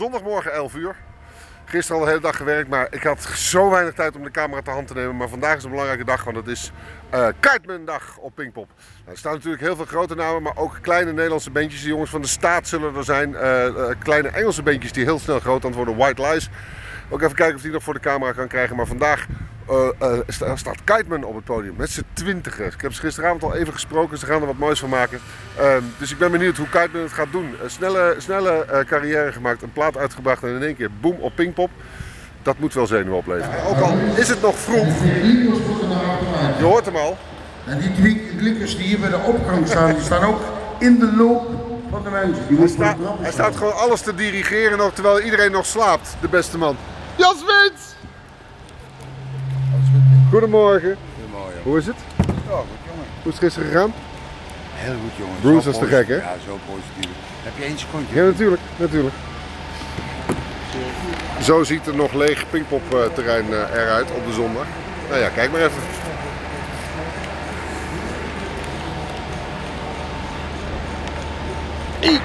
Zondagmorgen 11 uur. Gisteren al de hele dag gewerkt, maar ik had zo weinig tijd om de camera te hand te nemen. Maar vandaag is een belangrijke dag, want het is uh, op Pinkpop. Nou, er staan natuurlijk heel veel grote namen, maar ook kleine Nederlandse bandjes. De jongens van de staat zullen er zijn. Uh, uh, kleine Engelse bandjes die heel snel groot aan worden. White Lies. Ook even kijken of die nog voor de camera kan krijgen. Maar vandaag uh, uh, staat Kiteman op het podium met z'n twintigen. Ik heb ze gisteravond al even gesproken, ze gaan er wat moois van maken. Uh, dus ik ben benieuwd hoe Kiteman het gaat doen. snelle snelle carrière gemaakt, een plaat uitgebracht en in één keer boom op Pinkpop. Dat moet wel zenuwen opleveren. Ook al is het nog vroeg. Je hoort hem al. En die drie glikkers die hier bij de opgang staan, die staan ook in de loop van de mensen. Die hij, sta, hij staat gewoon alles te dirigeren nog, terwijl iedereen nog slaapt, de beste man. Jan Smit! Goedemorgen. Goedemorgen. Hoe is het? Ja, goed jongen. Hoe is het gisteren gegaan? Heel goed jongen. Bruce is te gek hè? Ja, zo positief. Heb je één seconde? Ja, natuurlijk. natuurlijk. Zo ziet er nog leeg Pinkpop terrein eruit op de zondag. Nou ja, kijk maar even. Hey,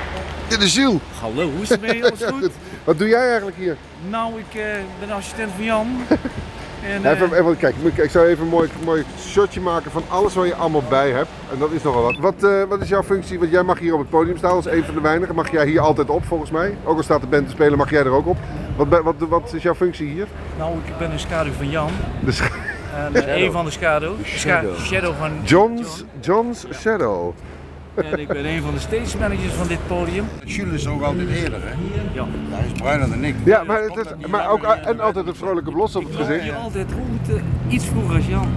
dit is Jules. Hallo, hoe is het mee? Alles goed? Wat doe jij eigenlijk hier? Nou, ik uh, ben assistent van Jan. En, even, even, kijk, ik zou even een mooi, mooi shotje maken van alles waar je allemaal bij hebt. En dat is nogal wat. Wat, uh, wat is jouw functie? Want jij mag hier op het podium staan als een van de weinigen. Mag jij hier altijd op volgens mij? Ook al staat de band te spelen, mag jij er ook op. Wat, wat, wat is jouw functie hier? Nou, ik ben een schaduw van Jan. De sch en een van de schaduw. Shadow. shadow van John's, John's Shadow. En ik ben een van de stage managers van dit podium. Jules is ook altijd eerder, hè? Ja. Hij is bruiner dan ik. Ja, maar, het is, maar ook en altijd een vrolijke blos op het Ik gezicht. hier altijd rond, uh, iets vroeger als Jan.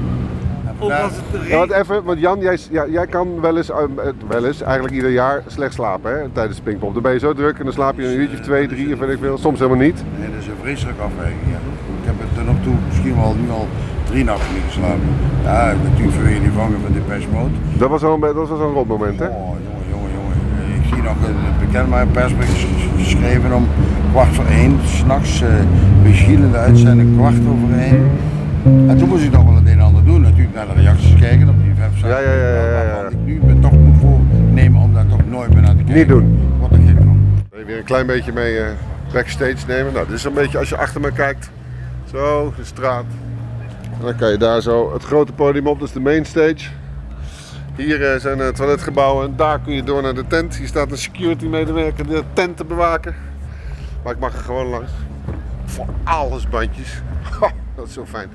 Ook als het Ja, want even, want Jan, jij, ja, jij kan wel eens, uh, wel eens, eigenlijk ieder jaar slecht slapen hè, tijdens de Pinkpop. Dan ben je zo druk en dan slaap je een uurtje of twee, drie of weet ik veel. Soms helemaal niet. Nee, dat is een vreselijke afweging. Ja. Ik heb het tot nog toe misschien wel nu al drie nachten niet geslapen. Ja, natuurlijk vanwege die vangen van Depeche Mode. Dat was een, dat was een rot moment, hè? Oh, jongen, jongen, jongen. Ik zie nog een bekend een persbericht geschreven om kwart voor één. S'nachts uh, begielende uitzending, kwart over één. En toen moest ik nog wel het een en ander doen. Natuurlijk naar de reacties kijken op die website. Ja, ja, ja, ja, ja. Waarvan ik nu me toch moet voornemen om daar toch nooit meer naar te kijken. Niet doen. Wat een gek van. Weer een klein beetje mee uh, backstage nemen? Nou, dit is een beetje als je achter me kijkt. Zo, de straat. Dan kan je daar zo het grote podium op, dat is de main stage. Hier uh, zijn uh, toiletgebouwen en daar kun je door naar de tent. Hier staat een security medewerker de tent te bewaken. Maar ik mag er gewoon langs. Voor alles bandjes. dat is zo fijn.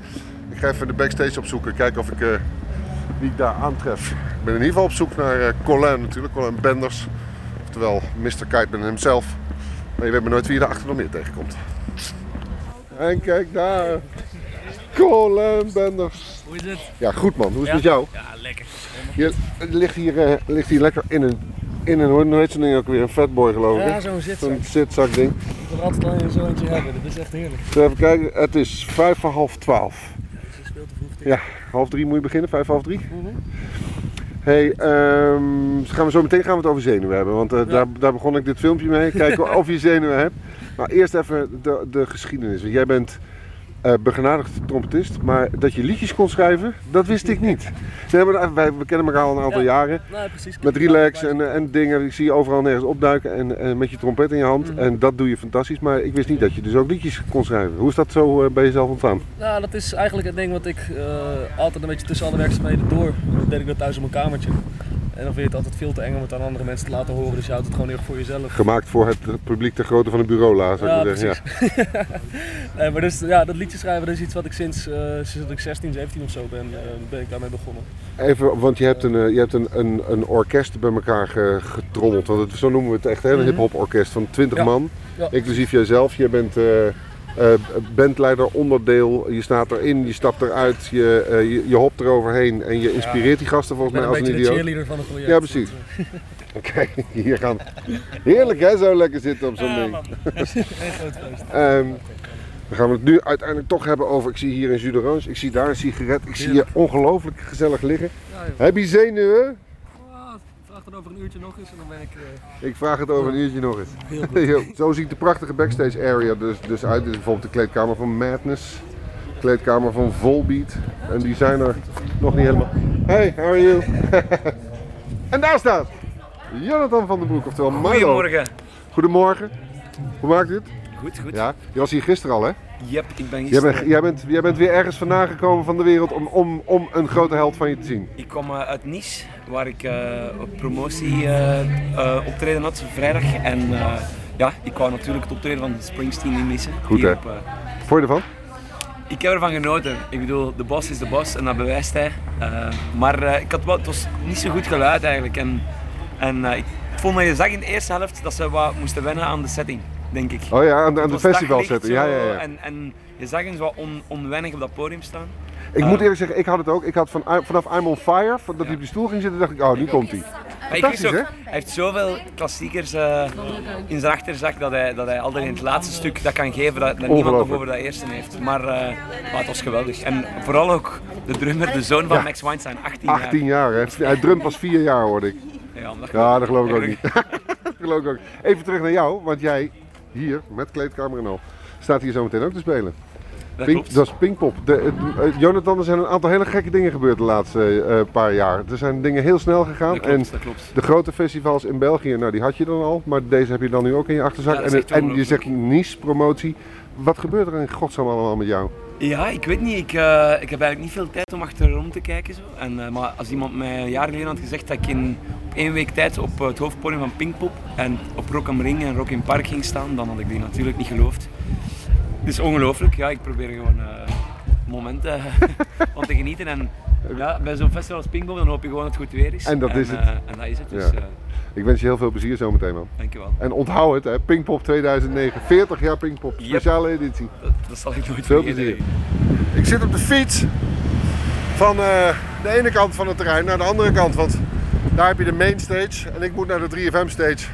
Ik ga even de backstage opzoeken, kijken of ik uh, wie ik daar aantref. Ik ben in ieder geval op zoek naar Colin natuurlijk, Colin Benders. Oftewel Mr. Kiteman hemzelf. Maar je weet maar nooit wie je daarachter nog meer tegenkomt. En kijk daar. Colin Benders. Hoe is het? Ja, goed man. Hoe is het met jou? Ja, lekker. Je ligt hier, eh, ligt hier lekker in een, in een, hoe heet zo'n ding ook weer? Een fatboy geloof ik. Ja, zo'n zitzak. Zo'n zitzak ding. Ik wil altijd wel zo eentje hebben, dat is echt heerlijk. Even kijken, het is vijf voor half twaalf. Je speelt te vroeg tegen. Ja, half drie moet je beginnen, vijf half drie. Hey, ehm, gaan we zo meteen gaan we het over zenuwen hebben, want eh, daar, daar begon ik dit filmpje mee. Kijken of je zenuwen hebt. Maar eerst even de, de geschiedenis. Want Jij bent eh begenadigd trompetist, maar dat je liedjes kon schrijven, dat wist ik niet. Nee, maar wij, we kennen elkaar al een aantal Ja. jaren. Nou, precies. Met relax en, eh, en dingen. Ik zie je overal nergens opduiken en, en met je trompet in je hand. Mhm. En dat doe je fantastisch. Maar ik wist niet dat je dus ook liedjes kon schrijven. Hoe is dat zo eh, bij jezelf ontstaan? Nou, dat is eigenlijk het ding wat ik eh, altijd een beetje tussen alle werkzaamheden door. Dan deed ik dat thuis op mijn kamertje. En dan vind je het altijd veel te eng om het aan andere mensen te laten horen. Dus je houdt het gewoon echt voor jezelf. Gemaakt voor het publiek ter grootte van een bureau, laat zou ik Ja, maar zeggen. Ja. Nee, maar dus, ja, dat liedje schrijven dat is iets wat ik sinds, eh, sinds dat ik 16, 17 of zo ben, eh, ben ik daarmee begonnen. Even, want je hebt een, eh, je hebt een, een, een orkest bij elkaar ge- getrommeld. Want het, zo noemen we het echt, hè? een Mhm. hip-hop orkest van 20 Ja. man. Inclusief jijzelf. Je bent eh, bandleider, onderdeel. Je staat erin, je stapt eruit, je, eh, je, je hopt eroverheen. En je inspireert die gasten volgens mij een als een de idioot. cheerleader van het project. Ja, precies. Kijk, hier gaan. Heerlijk hè, zo lekker zitten op zo'n Ja, ding. man. Een groot feest. Ehm, dan gaan we het nu uiteindelijk toch hebben over. Ik zie hier een jus d'orange, ik zie daar een sigaret. Ik zie je ongelooflijk gezellig liggen. Ja. Heb je zenuwen? Dan over een uurtje nog eens en dan ben ik eh, Ik vraag het over een uurtje nog eens. heel goed. Yo, Zo ziet de prachtige backstage area dus, dus uit. Dit is bijvoorbeeld de kleedkamer van Madness. De kleedkamer van Volbeat. En die zijn er nog niet helemaal. Hey, how are you? en daar staat Jonathan van den Broek, oftewel Milo. Goedemorgen. Goedemorgen. Hoe maakt u het? Goed, goed. Ja, je was hier gisteren al, hè? Yep, ik ben Jij gisteren... bent, jij, bent, jij bent weer ergens vandaan gekomen van de wereld om, om, om een grote held van je te zien. Ik kwam eh, uit Nice, waar ik eh, op promotie eh, optreden had vrijdag. En ja, ik wou natuurlijk het optreden van Springsteen niet missen. Goed, hè? op, Vond je ervan? ik heb ervan genoten. Ik bedoel, de bos is de bos en dat bewijst hij. Maar ik had wel, het was niet zo goed geluid eigenlijk. En, en ik vond dat je zag in de eerste helft dat ze wat moesten wennen aan de setting, denk ik. Oh ja, aan, de- aan Het festival zetten. Ja, ja, ja. En, en je zag zo wat on, onwennig op dat podium staan. Ik moet eerlijk zeggen, ik had het ook. Ik had van, vanaf I'm on Fire, dat hij op die stoel ging zitten, dacht ik, oh, nu komt hij. Fantastisch, ook, hij heeft zoveel klassiekers eh, in zijn achterzak dat hij, dat hij altijd in het laatste stuk dat kan geven dat, dat niemand nog over dat eerste heeft. Maar, eh, maar het was geweldig. En vooral ook de drummer, de zoon van Ja. Max Weinstein, 18 jaar. 18 jaar, hè. Hij drumt pas 4 jaar, hoorde ik. Ja, dat Ja, dat geloof ik ook niet. dat geloof ik ook. niet. Even terug naar jou, want jij hier, met kleedkamer en al, staat hier zo meteen ook te spelen. Dat Pink, klopt. dat is Pinkpop. De, het- eh, Jonathan, er zijn een aantal hele gekke dingen gebeurd de laatste eh, paar jaar. Er zijn dingen heel snel gegaan. Dat klopt, en dat klopt. de grote festivals in België, nou die had je dan al, maar deze heb je dan nu ook in je achterzak. Ja, en, en je zegt Nice promotie. Wat gebeurt er in godsnaam allemaal met jou? Ja, ik weet niet. Ik, eh, ik heb eigenlijk niet veel tijd om achterom te kijken. Zo. En, eh, maar als iemand mij een jaar geleden had gezegd dat ik in, op één week tijd op het hoofdpodium van Pinkpop en op Rock am Ring en Rock in Park ging staan, dan had ik die natuurlijk niet geloofd. Het is ongelooflijk. Ja, ik probeer gewoon eh momenten van te genieten. En ja, bij zo'n festival als Pinkpop dan hoop je gewoon dat het goed weer is. En dat is het. eh, en dat is het. Dus Ja. eh Ik wens je heel veel plezier zometeen man. dankjewel. En onthoud het, hè, Pinkpop 2009. 40 jaar Pinkpop, Yep. speciale editie. Dat, dat zal ik nooit Veel vergeten. plezier. Ik zit op de fiets van eh, de ene kant van het terrein naar de andere kant. Want daar heb je de main stage en ik moet naar de 3FM stage.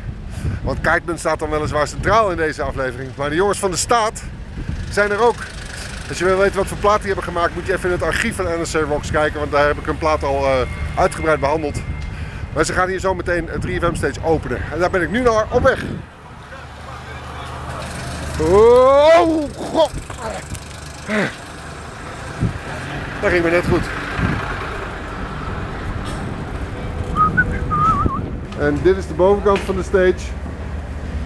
Want Kiteman staat dan weliswaar centraal in deze aflevering. Maar de jongens van de staat zijn er ook. Als je wil weten wat voor plaat die hebben gemaakt, moet je even in het archief van NRC Rocks kijken. Want daar heb ik hun plaat al eh, uitgebreid behandeld. Maar ze gaan hier zo meteen het 3FM stage openen. En daar ben ik nu naar op weg. Oh, god. Dat ging me net goed. En dit is de bovenkant van de stage.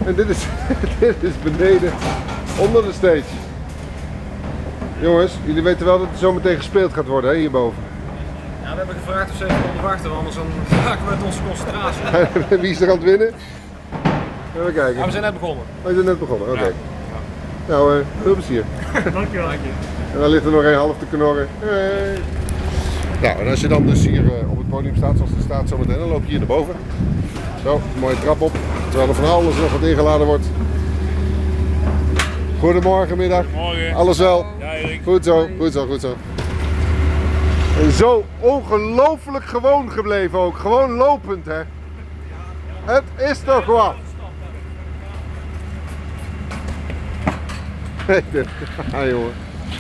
En dit is, dit is beneden, onder de stage. Jongens, jullie weten wel dat er zo meteen gespeeld gaat worden hè, hierboven. Ja, we hebben gevraagd of ze even konden wachten, want anders dan raken we met onze concentratie. Wie is er aan het winnen? Even kijken. We zijn net begonnen. Oh, je bent net begonnen, oké. Nou, eh, veel plezier. Dankjewel. En dan ligt er nog een half te knorren. Hey. Nou, en als je dan dus hier eh, op het podium staat, zoals het staat zometeen, dan loop je hier naar boven. Zo, een mooie trap op. Terwijl er van alles nog wat ingeladen wordt. Goedemorgen, middag. Morgen. Alles wel? Ja, Erik. Goed zo, goed zo, goed zo. En zo ongelooflijk gewoon gebleven ook. Gewoon lopend, hè. Het is toch wat. Ah, jongen.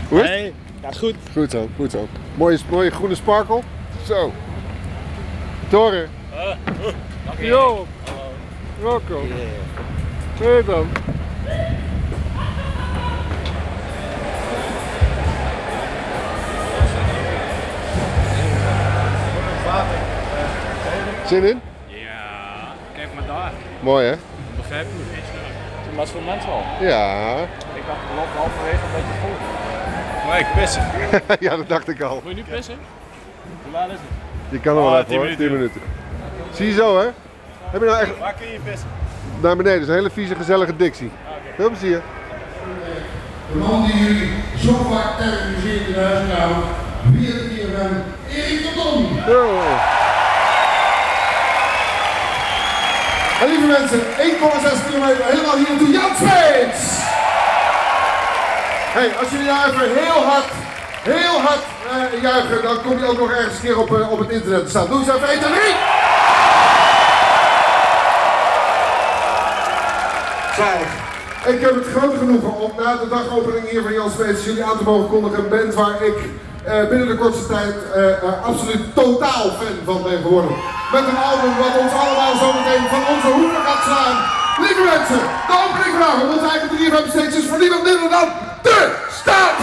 Hoe is het? Nee, gaat goed. Goed zo, goed zo. Mooie, mooie groene sparkle. Zo. Toren. Yo. Rocco. Hey dan. Zin in? Ja, kijk maar daar. Mooi hè? Begrijp je? Toen was veel mensen al. Ja. Ik dacht, we lopen halverwege een beetje vol. Maar ik pissen. ja, dat dacht ik al. Moet je nu pissen? Hoe laat is het? Je kan er wel Oh, even 10 hoor, minuten. 10 minuten. Zie je zo hè? Heb je nou echt Waar kun je pissen? naar beneden? Dat is een hele vieze gezellige dictie. Veel plezier. De man die jullie zo vaak terroriseert in de huiskamer, weer een keer van Erik de Ton. Lieve mensen, 1,6 kilometer helemaal hier naartoe, Jan Smeets! Hey, als jullie nou even heel hard, heel hard eh, juichen, dan kom je ook nog ergens een keer op, eh, op het internet te staan. Doe eens even 1, 2, 3! Zalig. Ik heb het grote genoegen om na de dagopening hier van Jan Smeets jullie aan te mogen kondigen. Een band waar ik eh, binnen de kortste tijd absoluut totaal fan van ben geworden. Met een album wat ons allemaal zometeen van onze hoeken gaat slaan. Lieve mensen, de opening vandaag op onze eigen 3FM Stage is voor niemand minder dan de staat!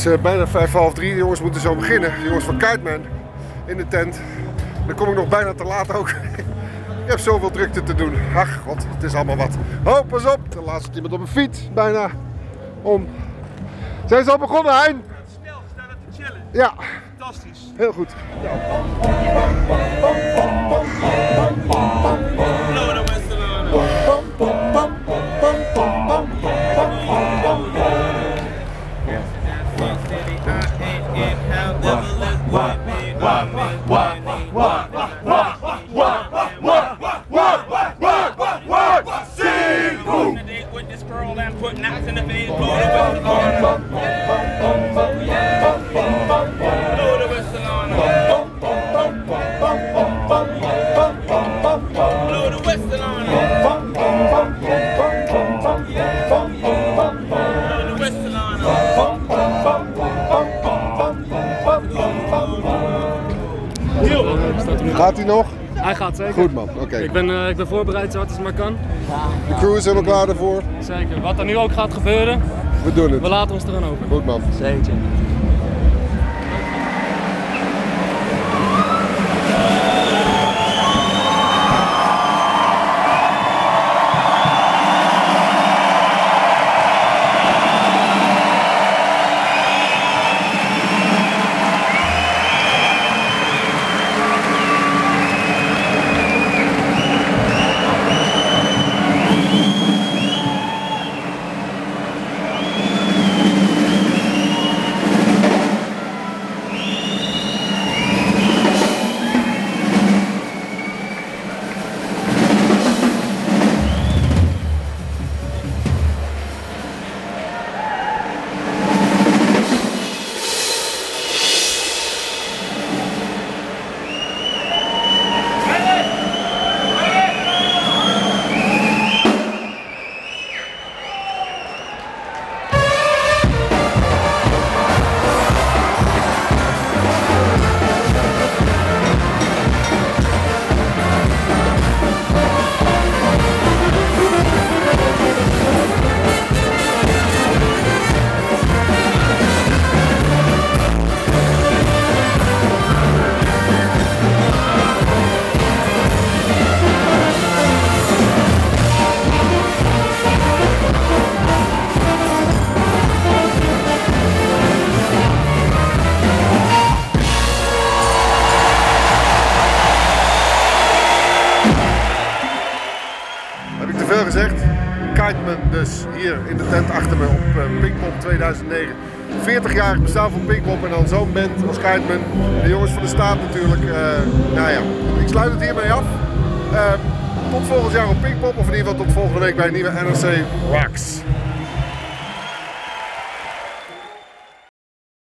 Is eh, bijna vijf, half drie. De jongens moeten zo beginnen. De jongens van Kiteman in de tent. Dan kom ik nog bijna te laat ook. ik heb zoveel drukte te doen. Ach god, het is allemaal wat. Oh, pas op. De laatste iemand op een fiets. Bijna om. Zijn ze al begonnen, Hein? Snel, staan. Ja, Fantastisch. heel goed. Why? what Why? Why? What? What? What? Gaat hij nog? Hij gaat zeker. Goed man, oké. Ik ben, eh, ik ben voorbereid zo hard als het maar kan. De crew is helemaal klaar ervoor. Zeker. Wat er nu ook gaat gebeuren, We doen we het. laten ons eraan over. Goed man. Zeker. Gezegd? Kiteman dus hier in de tent achter me op eh, Pinkpop 2009. 40 jaar bestaan van Pinkpop en dan zo'n band als Kiteman. De jongens van de staat natuurlijk. eh, nou ja, ik sluit het hiermee af. Eh, tot volgend jaar op Pinkpop of in ieder geval tot volgende week bij nieuwe NRC Rocks.